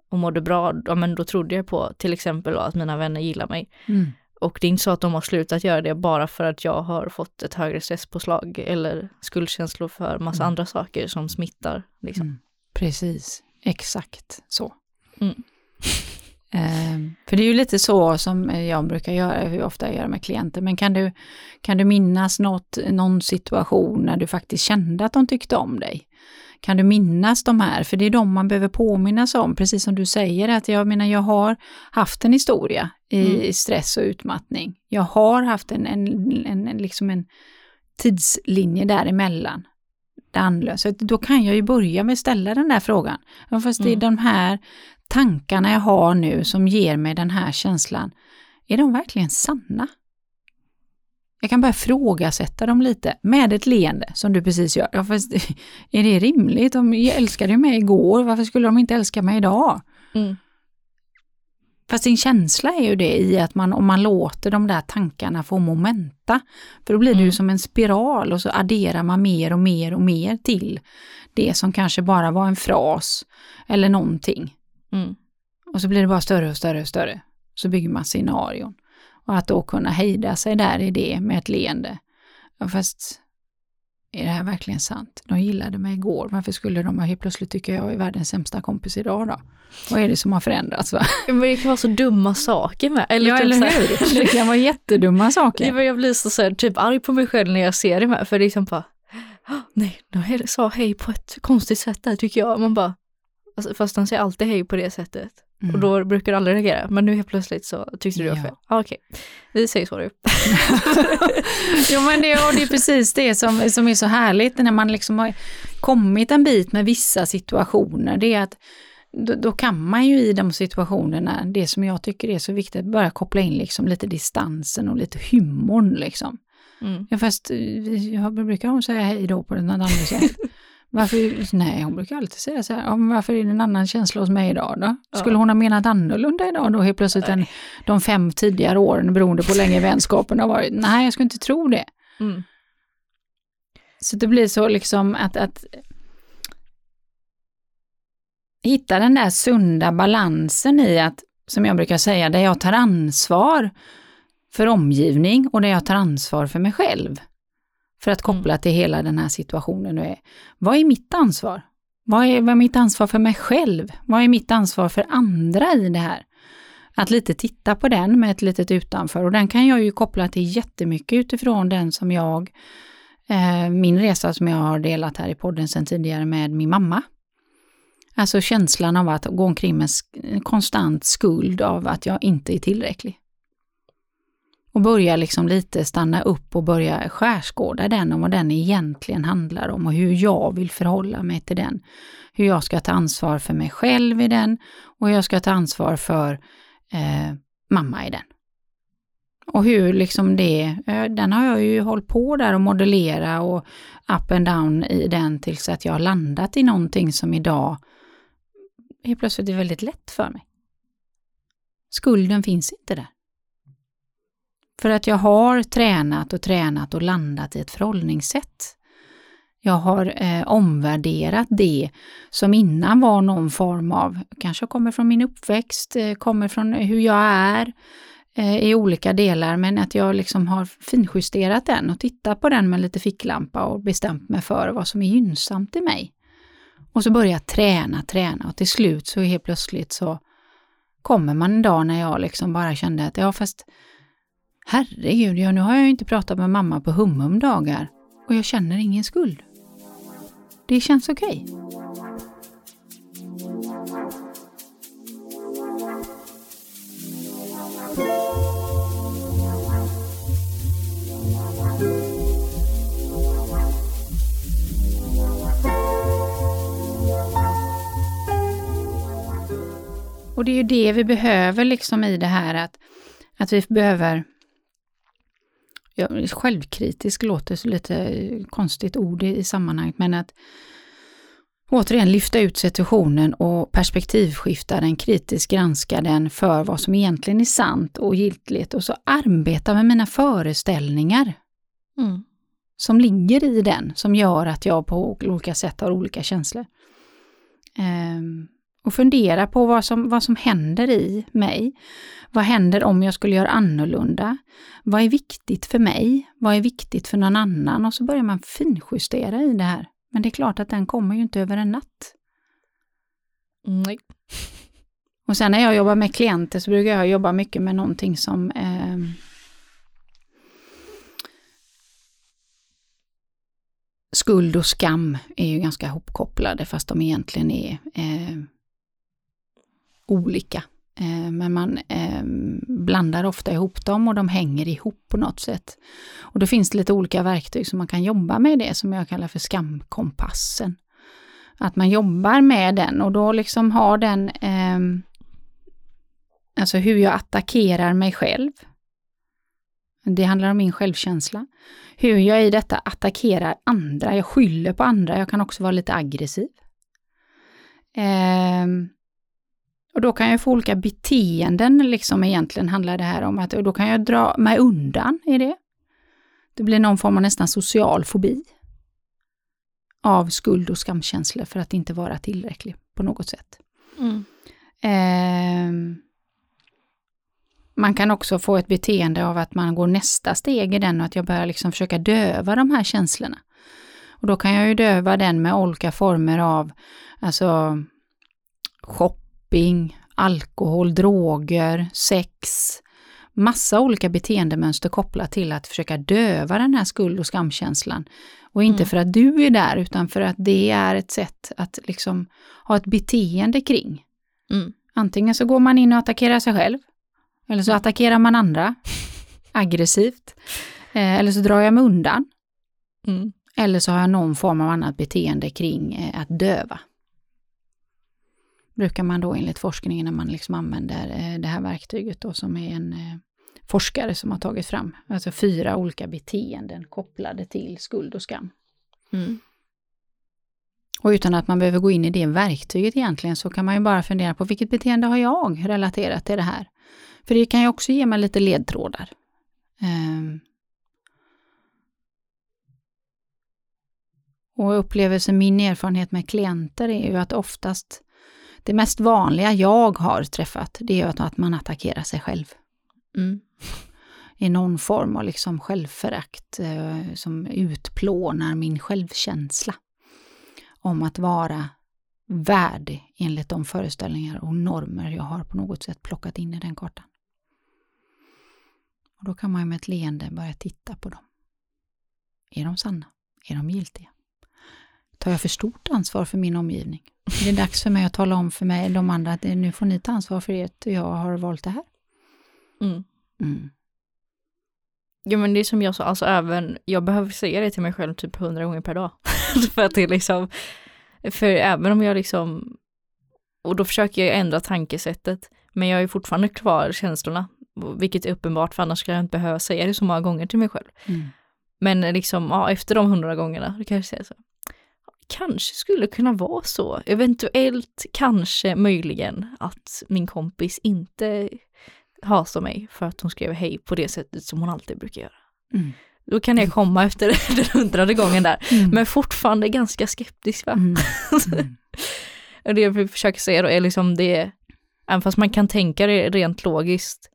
och mådde bra, ja men då trodde jag på till exempel att mina vänner gillar mig. Mm. Och det är inte så att de har slutat göra det bara för att jag har fått ett högre stresspåslag eller skuldkänslor för massa mm. andra saker som smittar. Liksom. Mm. Precis, exakt så. Mm. Eh, för det är ju lite så som jag brukar göra, hur ofta jag gör med klienter, men kan du, kan du minnas något, någon situation när du faktiskt kände att de tyckte om dig? Kan du minnas de här? För det är de man behöver påminnas om, precis som du säger, att jag menar jag har haft en historia i mm. stress och utmattning. Jag har haft en, en, en, en, liksom en tidslinje däremellan. Andlös. Så då kan jag ju börja med att ställa den där frågan. Fast det är mm. de här tankarna jag har nu som ger mig den här känslan. Är de verkligen sanna? Jag kan börja frågasätta dem lite med ett leende som du precis gör. Ja, fast, är det rimligt? De älskade mig igår, varför skulle de inte älska mig idag? Mm. Fast din känsla är ju det i att man, om man låter de där tankarna få momenta, för då blir det ju mm. som en spiral och så adderar man mer och mer och mer till det som kanske bara var en fras eller någonting. Mm. Och så blir det bara större och större och större. Så bygger man scenarion. Och att då kunna hejda sig där i det med ett leende. Ja, fast är det här verkligen sant? De gillade mig igår, varför skulle de helt plötsligt tycka jag är världens sämsta kompis idag då? Vad är det som har förändrats? Va? Men det kan vara så dumma saker med. Eller ja, typ eller hur? Det kan vara jättedumma saker. Jag blir så, så här, typ arg på mig själv när jag ser det med, för det är liksom bara, nej, de sa hej på ett konstigt sätt där tycker jag. Man bara, alltså, fast de säger alltid hej på det sättet. Mm. Och då brukar du aldrig reagera. Men nu helt plötsligt så tyckte du det var fel. Ah, Okej, okay. vi säger så du. jo men det, och det är precis det som, som är så härligt när man liksom har kommit en bit med vissa situationer. Det är att då, då, kan man ju i de situationerna, det som jag tycker är så viktigt, börja koppla in liksom lite distansen och lite humorn liksom. Mm. Ja, fast jag brukar hon säga hej då på den andra sätt. Varför, nej, hon brukar alltid säga så här, varför är det en annan känsla hos mig idag då? Skulle ja. hon ha menat annorlunda idag då helt plötsligt än de fem tidigare åren beroende på hur länge vänskapen har varit? Nej, jag skulle inte tro det. Mm. Så det blir så liksom att, att hitta den där sunda balansen i att, som jag brukar säga, där jag tar ansvar för omgivning och där jag tar ansvar för mig själv. För att koppla mm. till hela den här situationen nu är, vad är mitt ansvar? Vad är, vad är mitt ansvar för mig själv? Vad är mitt ansvar för andra i det här? Att lite titta på den med ett litet utanför och den kan jag ju koppla till jättemycket utifrån den som jag, eh, min resa som jag har delat här i podden sedan tidigare med min mamma. Alltså känslan av att gå omkring med konstant skuld av att jag inte är tillräcklig och börja liksom lite stanna upp och börja skärskåda den om vad den egentligen handlar om och hur jag vill förhålla mig till den. Hur jag ska ta ansvar för mig själv i den och hur jag ska ta ansvar för eh, mamma i den. Och hur liksom det, eh, den har jag ju hållit på där och modellera och up and down i den tills att jag har landat i någonting som idag helt plötsligt är väldigt lätt för mig. Skulden finns inte där. För att jag har tränat och tränat och landat i ett förhållningssätt. Jag har eh, omvärderat det som innan var någon form av, kanske kommer från min uppväxt, eh, kommer från hur jag är eh, i olika delar, men att jag liksom har finjusterat den och tittat på den med lite ficklampa och bestämt mig för vad som är gynnsamt i mig. Och så börjar jag träna, träna och till slut så helt plötsligt så kommer man en dag när jag liksom bara kände att ja fast Herregud, ja, nu har jag ju inte pratat med mamma på hum dagar och jag känner ingen skuld. Det känns okej. Okay. Och det är ju det vi behöver liksom i det här att, att vi behöver ja, självkritisk låter så lite konstigt ord i, i sammanhanget, men att återigen lyfta ut situationen och perspektivskifta den, kritiskt granska den för vad som egentligen är sant och giltigt och så arbeta med mina föreställningar. Mm. Som ligger i den, som gör att jag på olika sätt har olika känslor. Um, och fundera på vad som, vad som händer i mig. Vad händer om jag skulle göra annorlunda? Vad är viktigt för mig? Vad är viktigt för någon annan? Och så börjar man finjustera i det här. Men det är klart att den kommer ju inte över en natt. Nej. Och sen när jag jobbar med klienter så brukar jag jobba mycket med någonting som eh, skuld och skam är ju ganska hopkopplade fast de egentligen är eh, olika. Eh, men man ehm, blandar ofta ihop dem och de hänger ihop på något sätt. Och då finns det lite olika verktyg som man kan jobba med det som jag kallar för skamkompassen. Att man jobbar med den och då liksom har den, eh, alltså hur jag attackerar mig själv. Det handlar om min självkänsla. Hur jag i detta attackerar andra, jag skyller på andra, jag kan också vara lite aggressiv. Eh, och då kan jag få olika beteenden, liksom egentligen handlar det här om att och då kan jag dra mig undan i det. Det blir någon form av nästan social fobi av skuld och skamkänslor för att inte vara tillräcklig på något sätt. Mm. Eh, man kan också få ett beteende av att man går nästa steg i den och att jag börjar liksom försöka döva de här känslorna. Och då kan jag ju döva den med olika former av alltså shopping, alkohol, droger, sex, massa olika beteendemönster kopplat till att försöka döva den här skuld och skamkänslan. Och inte mm. för att du är där, utan för att det är ett sätt att liksom ha ett beteende kring. Mm. Antingen så går man in och attackerar sig själv, eller så attackerar man andra aggressivt. Eh, eller så drar jag mig undan. Mm. Eller så har jag någon form av annat beteende kring eh, att döva. Brukar man då enligt forskningen när man liksom använder eh, det här verktyget då som är en eh, forskare som har tagit fram. Alltså fyra olika beteenden kopplade till skuld och skam. Mm. Och utan att man behöver gå in i det verktyget egentligen så kan man ju bara fundera på vilket beteende har jag relaterat till det här? För det kan ju också ge mig lite ledtrådar. Um. Och upplevelsen, min erfarenhet med klienter är ju att oftast det mest vanliga jag har träffat, det är att man attackerar sig själv. Mm. I någon form av liksom självförakt eh, som utplånar min självkänsla. Om att vara värdig enligt de föreställningar och normer jag har på något sätt plockat in i den kartan. Och Då kan man med ett leende börja titta på dem. Är de sanna? Är de giltiga? Tar jag för stort ansvar för min omgivning? Är det dags för mig att tala om för mig, de andra, att nu får ni ta ansvar för det, jag har valt det här? Mm. Mm. Ja men det är som jag sa, alltså även, jag behöver säga det till mig själv typ hundra gånger per dag. för att det är liksom, för även om jag liksom, och då försöker jag ändra tankesättet, men jag är fortfarande kvar känslorna, vilket är uppenbart för annars skulle jag inte behöva säga det så många gånger till mig själv. Mm. Men liksom, ja, efter de hundra gångerna, då kan jag säga så, kanske skulle kunna vara så, eventuellt, kanske, möjligen, att min kompis inte hatar mig för att hon skrev hej på det sättet som hon alltid brukar göra. Mm. Då kan jag komma efter den hundrade gången där, mm. men fortfarande ganska skeptisk va. Mm. mm. det jag försöker säga då är liksom det, även fast man kan tänka det rent logiskt,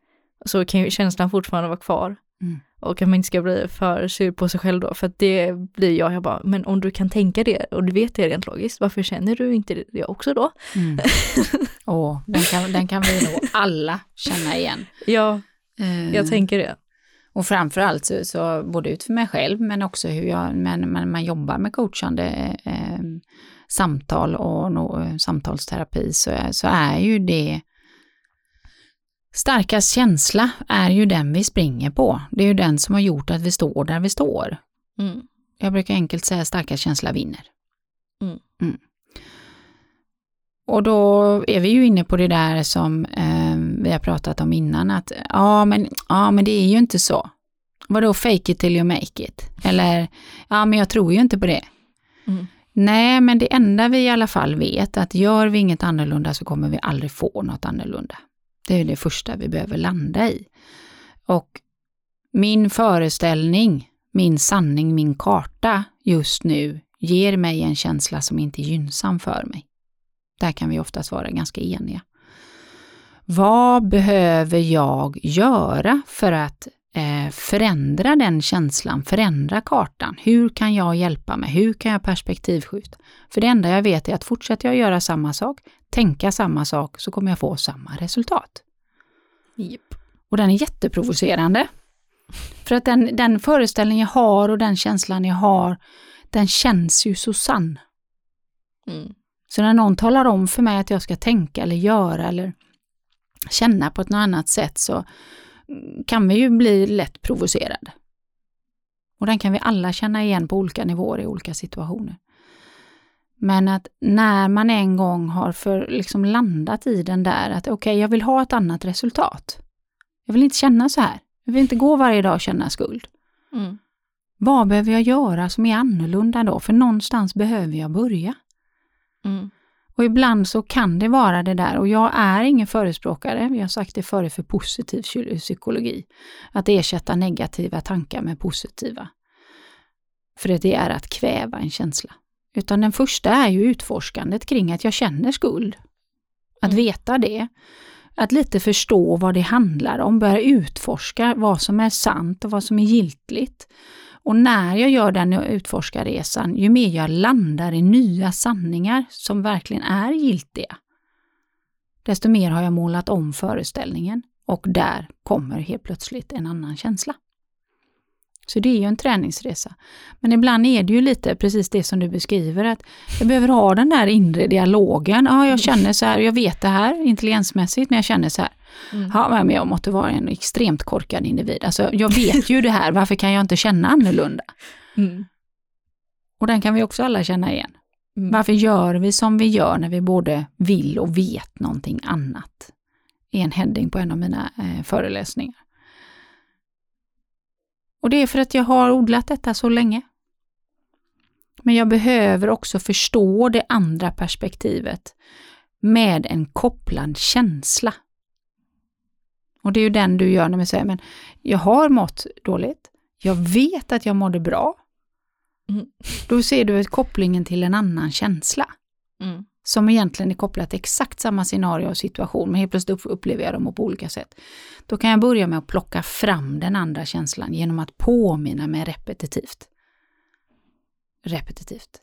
så kan ju känslan fortfarande vara kvar. Mm. Och att man inte ska bli för sur på sig själv då, för att det blir jag, jag bara, men om du kan tänka det och du vet det rent logiskt, varför känner du inte det också då? Mm. oh, den, kan, den kan vi nog alla känna igen. Ja, uh, jag tänker det. Och framförallt så, så, både ut för mig själv, men också hur jag, men, men man jobbar med coachande eh, samtal och no, samtalsterapi, så, så är ju det Starkast känsla är ju den vi springer på. Det är ju den som har gjort att vi står där vi står. Mm. Jag brukar enkelt säga starkast känsla vinner. Mm. Mm. Och då är vi ju inne på det där som eh, vi har pratat om innan, att ja men, ja men det är ju inte så. Vadå fake it till you make it? Eller ja men jag tror ju inte på det. Mm. Nej, men det enda vi i alla fall vet, att gör vi inget annorlunda så kommer vi aldrig få något annorlunda. Det är det första vi behöver landa i. Och min föreställning, min sanning, min karta just nu ger mig en känsla som inte är gynnsam för mig. Där kan vi oftast vara ganska eniga. Vad behöver jag göra för att eh, förändra den känslan, förändra kartan? Hur kan jag hjälpa mig? Hur kan jag perspektivskjuta? För det enda jag vet är att fortsätter jag göra samma sak, tänka samma sak, så kommer jag få samma resultat. Yep. Och den är jätteprovocerande. För att den, den föreställning jag har och den känslan jag har, den känns ju så sann. Mm. Så när någon talar om för mig att jag ska tänka eller göra eller känna på ett annat sätt så kan vi ju bli lätt provocerade. Och den kan vi alla känna igen på olika nivåer i olika situationer. Men att när man en gång har för, liksom landat i den där att okej, okay, jag vill ha ett annat resultat. Jag vill inte känna så här. Jag vill inte gå varje dag och känna skuld. Mm. Vad behöver jag göra som är annorlunda då? För någonstans behöver jag börja. Mm. Och ibland så kan det vara det där och jag är ingen förespråkare, vi har sagt det före för positiv psykologi, att ersätta negativa tankar med positiva. För det är att kväva en känsla. Utan den första är ju utforskandet kring att jag känner skuld. Att mm. veta det. Att lite förstå vad det handlar om, börja utforska vad som är sant och vad som är giltigt. Och när jag gör den utforskarresan, ju mer jag landar i nya sanningar som verkligen är giltiga, desto mer har jag målat om föreställningen och där kommer helt plötsligt en annan känsla. Så det är ju en träningsresa. Men ibland är det ju lite precis det som du beskriver, att jag behöver ha den där inre dialogen. Ja, jag känner så här, jag vet det här intelligensmässigt, men jag känner så här. Mm. Ja, men jag måste vara en extremt korkad individ. Alltså, jag vet ju det här, varför kan jag inte känna annorlunda? Mm. Och den kan vi också alla känna igen. Mm. Varför gör vi som vi gör när vi både vill och vet någonting annat? är en heading på en av mina eh, föreläsningar. Och det är för att jag har odlat detta så länge. Men jag behöver också förstå det andra perspektivet med en kopplad känsla. Och det är ju den du gör när man säger, men jag har mått dåligt, jag vet att jag mådde bra. Mm. Då ser du kopplingen till en annan känsla. Mm som egentligen är kopplat till exakt samma scenario och situation, men helt plötsligt upplever jag dem på olika sätt. Då kan jag börja med att plocka fram den andra känslan genom att påminna mig repetitivt. Repetitivt.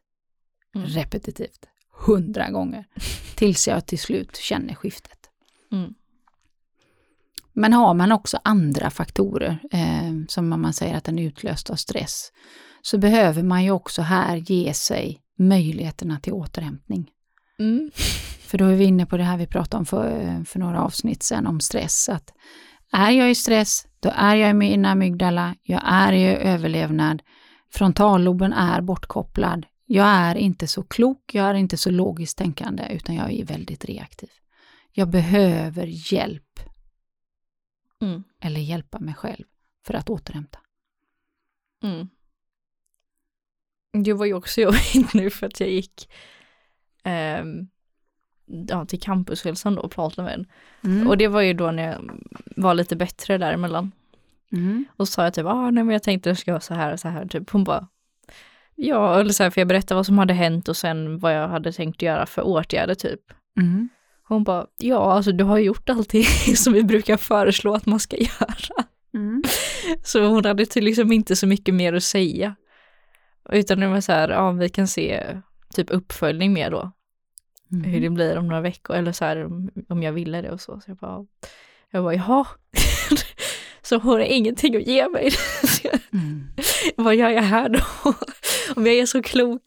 Mm. Repetitivt. Hundra gånger. Tills jag till slut känner skiftet. Mm. Men har man också andra faktorer, eh, som man säger att den är utlöst av stress, så behöver man ju också här ge sig möjligheterna till återhämtning. Mm. För då är vi inne på det här vi pratade om för, för några avsnitt sedan om stress. Att är jag i stress, då är jag i min amygdala, jag är i överlevnad, frontalloben är bortkopplad, jag är inte så klok, jag är inte så logiskt tänkande, utan jag är väldigt reaktiv. Jag behöver hjälp. Mm. Eller hjälpa mig själv för att återhämta. Mm. Det var ju också jobbigt nu för att jag gick eh, ja, till campushälsan då och pratade med en. Mm. Och det var ju då när jag var lite bättre däremellan. Mm. Och så sa jag typ, ah, nej men jag tänkte jag ska göra så här och så här, typ. Hon bara, ja, eller så här, för jag berättade vad som hade hänt och sen vad jag hade tänkt göra för åtgärder typ. Mm. Hon bara, ja alltså du har gjort allting som vi brukar föreslå att man ska göra. Mm. Så hon hade till liksom inte så mycket mer att säga. Utan det var så här, ja vi kan se typ uppföljning mer då. Mm. Hur det blir om några veckor eller så här om jag ville det och så. Så jag bara, jag bara jaha. så hon har ingenting att ge mig. mm. Vad gör jag här då? om jag är så klok.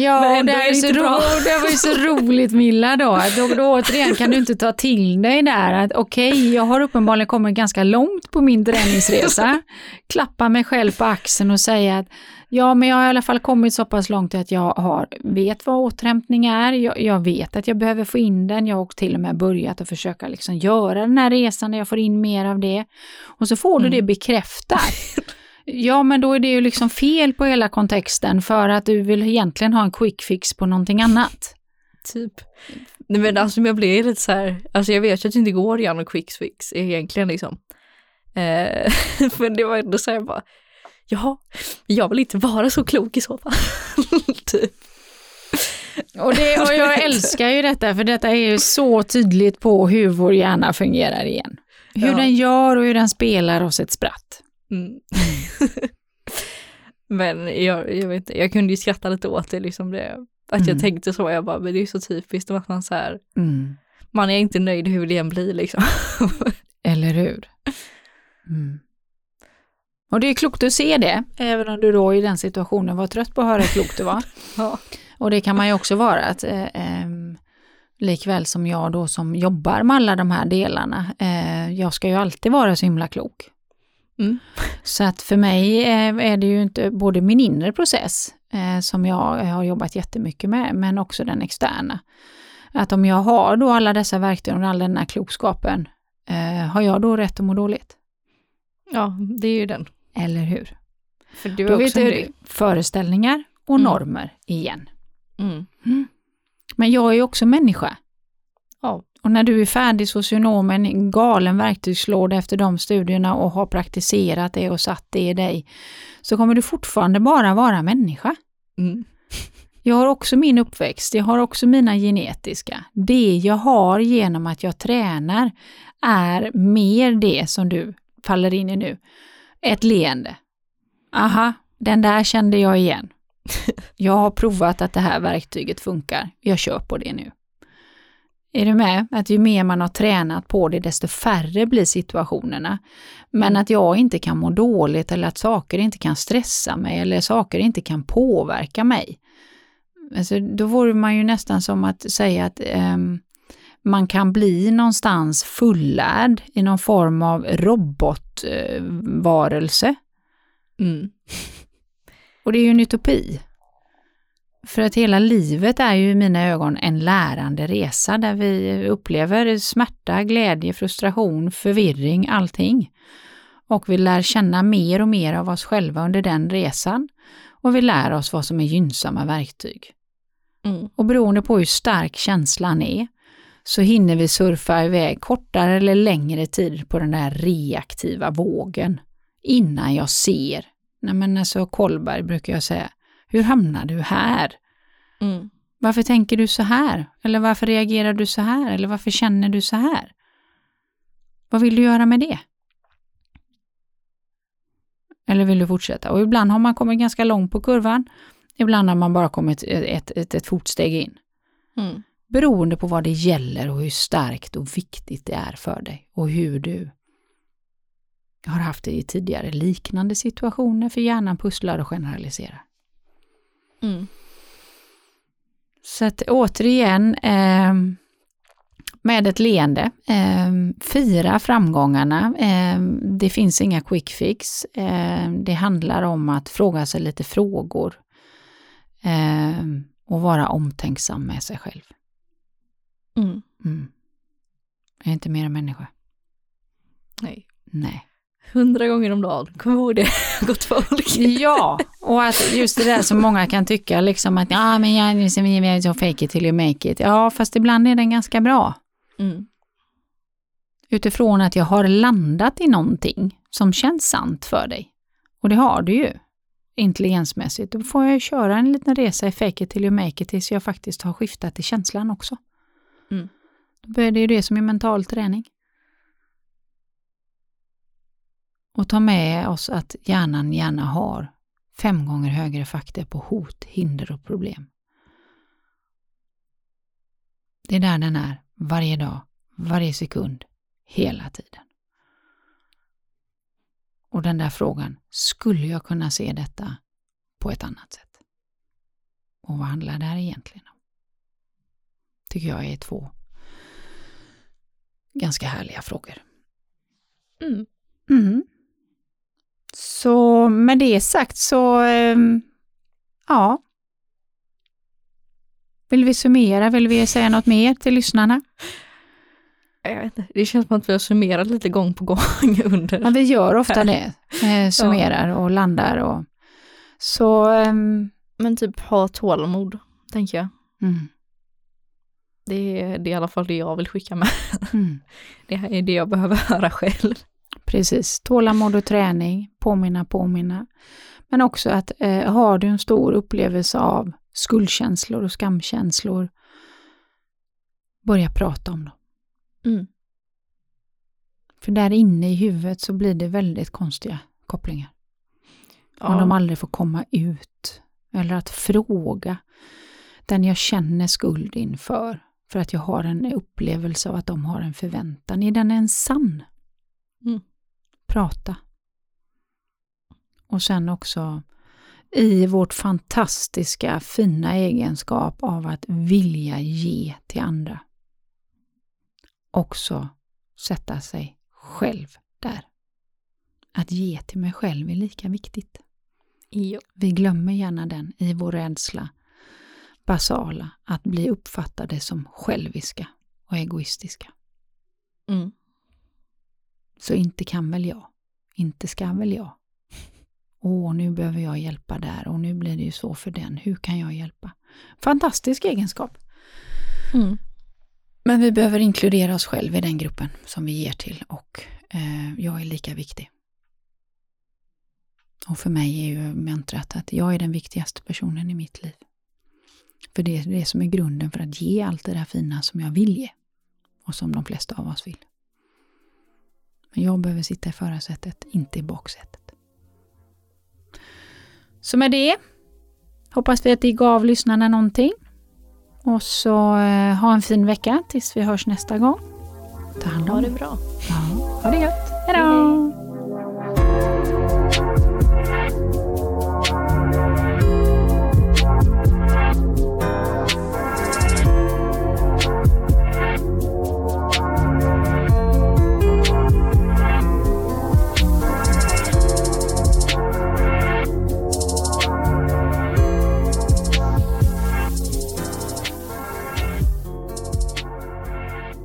Ja, men det, är så ro, det var ju så roligt Milla då. Då, då återigen kan du inte ta till dig där att okej, okay, jag har uppenbarligen kommit ganska långt på min träningsresa. Klappa mig själv på axeln och säga att Ja, men jag har i alla fall kommit så pass långt att jag har, vet vad återhämtning är. Jag, jag, vet att jag behöver få in den. Jag har till och med börjat att försöka liksom göra den här resan där jag får in mer av det. Och så får mm. du det bekräftat. Ja, men då är det ju liksom fel på hela kontexten för att du vill egentligen ha en quick fix på någonting annat. Typ. Nej men alltså jag blir lite så här, alltså jag vet att det inte går att göra någon quick fix egentligen liksom. Eh, men det var ändå så här bara, jaha, jag vill inte vara så klok i så fall. typ. Och, det, och jag älskar ju detta, för detta är ju så tydligt på hur vår hjärna fungerar igen. Hur ja. den gör och hur den spelar oss ett spratt. Mm. men jag, jag, vet inte, jag kunde ju skratta lite åt det, liksom det att mm. jag tänkte så, jag bara, men det är så typiskt att man så här, mm. man är inte nöjd hur det än blir liksom. Eller hur? Mm. Och det är klokt att se det, även om du då i den situationen var trött på att höra hur klokt det var. ja. Och det kan man ju också vara, att eh, eh, likväl som jag då som jobbar med alla de här delarna, eh, jag ska ju alltid vara så himla klok. Mm. Så att för mig eh, är det ju inte både min inre process eh, som jag har jobbat jättemycket med, men också den externa. Att om jag har då alla dessa verktyg och all den här klokskapen, eh, har jag då rätt att må dåligt? Ja, det är ju den. Eller hur? För du Då vet du föreställningar och mm. normer igen. Mm. Mm. Men jag är också människa. Ja. Och när du är färdig socionom en galen verktygslåda efter de studierna och har praktiserat det och satt det i dig, så kommer du fortfarande bara vara människa. Mm. Jag har också min uppväxt, jag har också mina genetiska. Det jag har genom att jag tränar är mer det som du faller in i nu. Ett leende. Aha, den där kände jag igen. Jag har provat att det här verktyget funkar. Jag kör på det nu. Är du med? Att ju mer man har tränat på det, desto färre blir situationerna. Men att jag inte kan må dåligt eller att saker inte kan stressa mig eller saker inte kan påverka mig. Alltså, då vore man ju nästan som att säga att um, man kan bli någonstans fullärd i någon form av robotvarelse. Mm. Och det är ju en utopi. För att hela livet är ju i mina ögon en lärande resa där vi upplever smärta, glädje, frustration, förvirring, allting. Och vi lär känna mer och mer av oss själva under den resan. Och vi lär oss vad som är gynnsamma verktyg. Mm. Och beroende på hur stark känslan är så hinner vi surfa iväg kortare eller längre tid på den där reaktiva vågen innan jag ser. Nej men alltså Kolberg brukar jag säga, hur hamnar du här? Mm. Varför tänker du så här? Eller varför reagerar du så här? Eller varför känner du så här? Vad vill du göra med det? Eller vill du fortsätta? Och ibland har man kommit ganska långt på kurvan. Ibland har man bara kommit ett, ett, ett fotsteg in. Mm. Beroende på vad det gäller och hur starkt och viktigt det är för dig och hur du har haft det i tidigare liknande situationer för hjärnan pusslar och generaliserar. Mm. Så att återigen, eh, med ett leende, eh, fira framgångarna. Eh, det finns inga quick fix. Eh, det handlar om att fråga sig lite frågor eh, och vara omtänksam med sig själv. Mm. Mm. Jag är inte mer än människa. Nej. Nej. Hundra gånger om dagen, kom ihåg det, gott folk. Ja, och att just det där som många kan tycka liksom att ja men jag är så fake it till you make it. Ja, fast ibland är den ganska bra. Mm. Utifrån att jag har landat i någonting som känns sant för dig. Och det har du ju, intelligensmässigt. Då får jag köra en liten resa i fake it till you make it tills jag faktiskt har skiftat i känslan också. Mm. Då är det ju det som är mental träning. Och ta med oss att hjärnan gärna har fem gånger högre faktor på hot, hinder och problem. Det är där den är, varje dag, varje sekund, hela tiden. Och den där frågan, skulle jag kunna se detta på ett annat sätt? Och vad handlar det här egentligen om? Tycker jag är två ganska härliga frågor. Mm. Mm. Så med det sagt så, eh, ja. Vill vi summera? Vill vi säga något mer till lyssnarna? Jag vet inte, det känns som att vi har summerat lite gång på gång under. Ja, vi gör ofta det. Eh, summerar och landar och så. Eh, Men typ ha tålamod, tänker jag. mm, Det är, det är i alla fall det jag vill skicka med. mm. Det här är det jag behöver höra själv. Precis, tålamod och träning, påminna, påminna. Men också att eh, har du en stor upplevelse av skuldkänslor och skamkänslor, börja prata om dem. Mm. För där inne i huvudet så blir det väldigt konstiga kopplingar. Om Ja. de aldrig får komma ut. Eller att fråga den jag känner skuld inför. För att jag har en upplevelse av att de har en förväntan. Är den ens sann? Mm. Prata. Och sen också i vårt fantastiska fina egenskap av att vilja ge till andra. Också sätta sig själv där. Att ge till mig själv är lika viktigt. Ja. Vi glömmer gärna den i vår rädsla, basala, att bli uppfattade som själviska och egoistiska. Mm. Så inte kan väl jag, inte ska väl jag. Åh, nu behöver jag hjälpa där och nu blir det ju så för den. Hur kan jag hjälpa? Fantastisk egenskap. Mm. Men vi behöver inkludera oss själva i den gruppen som vi ger till och eh, jag är lika viktig. Och för mig är ju mantrat att jag är den viktigaste personen i mitt liv. För det är det som är grunden för att ge allt det där fina som jag vill ge. Och som de flesta av oss vill. Men jag behöver sitta i förarsätet, inte i baksätet. Så med det hoppas vi att det gav lyssnarna någonting. Och så eh, ha en fin vecka tills vi hörs nästa gång. Ta hand om Ha det bra. Ja, ha det gött. Hejdå!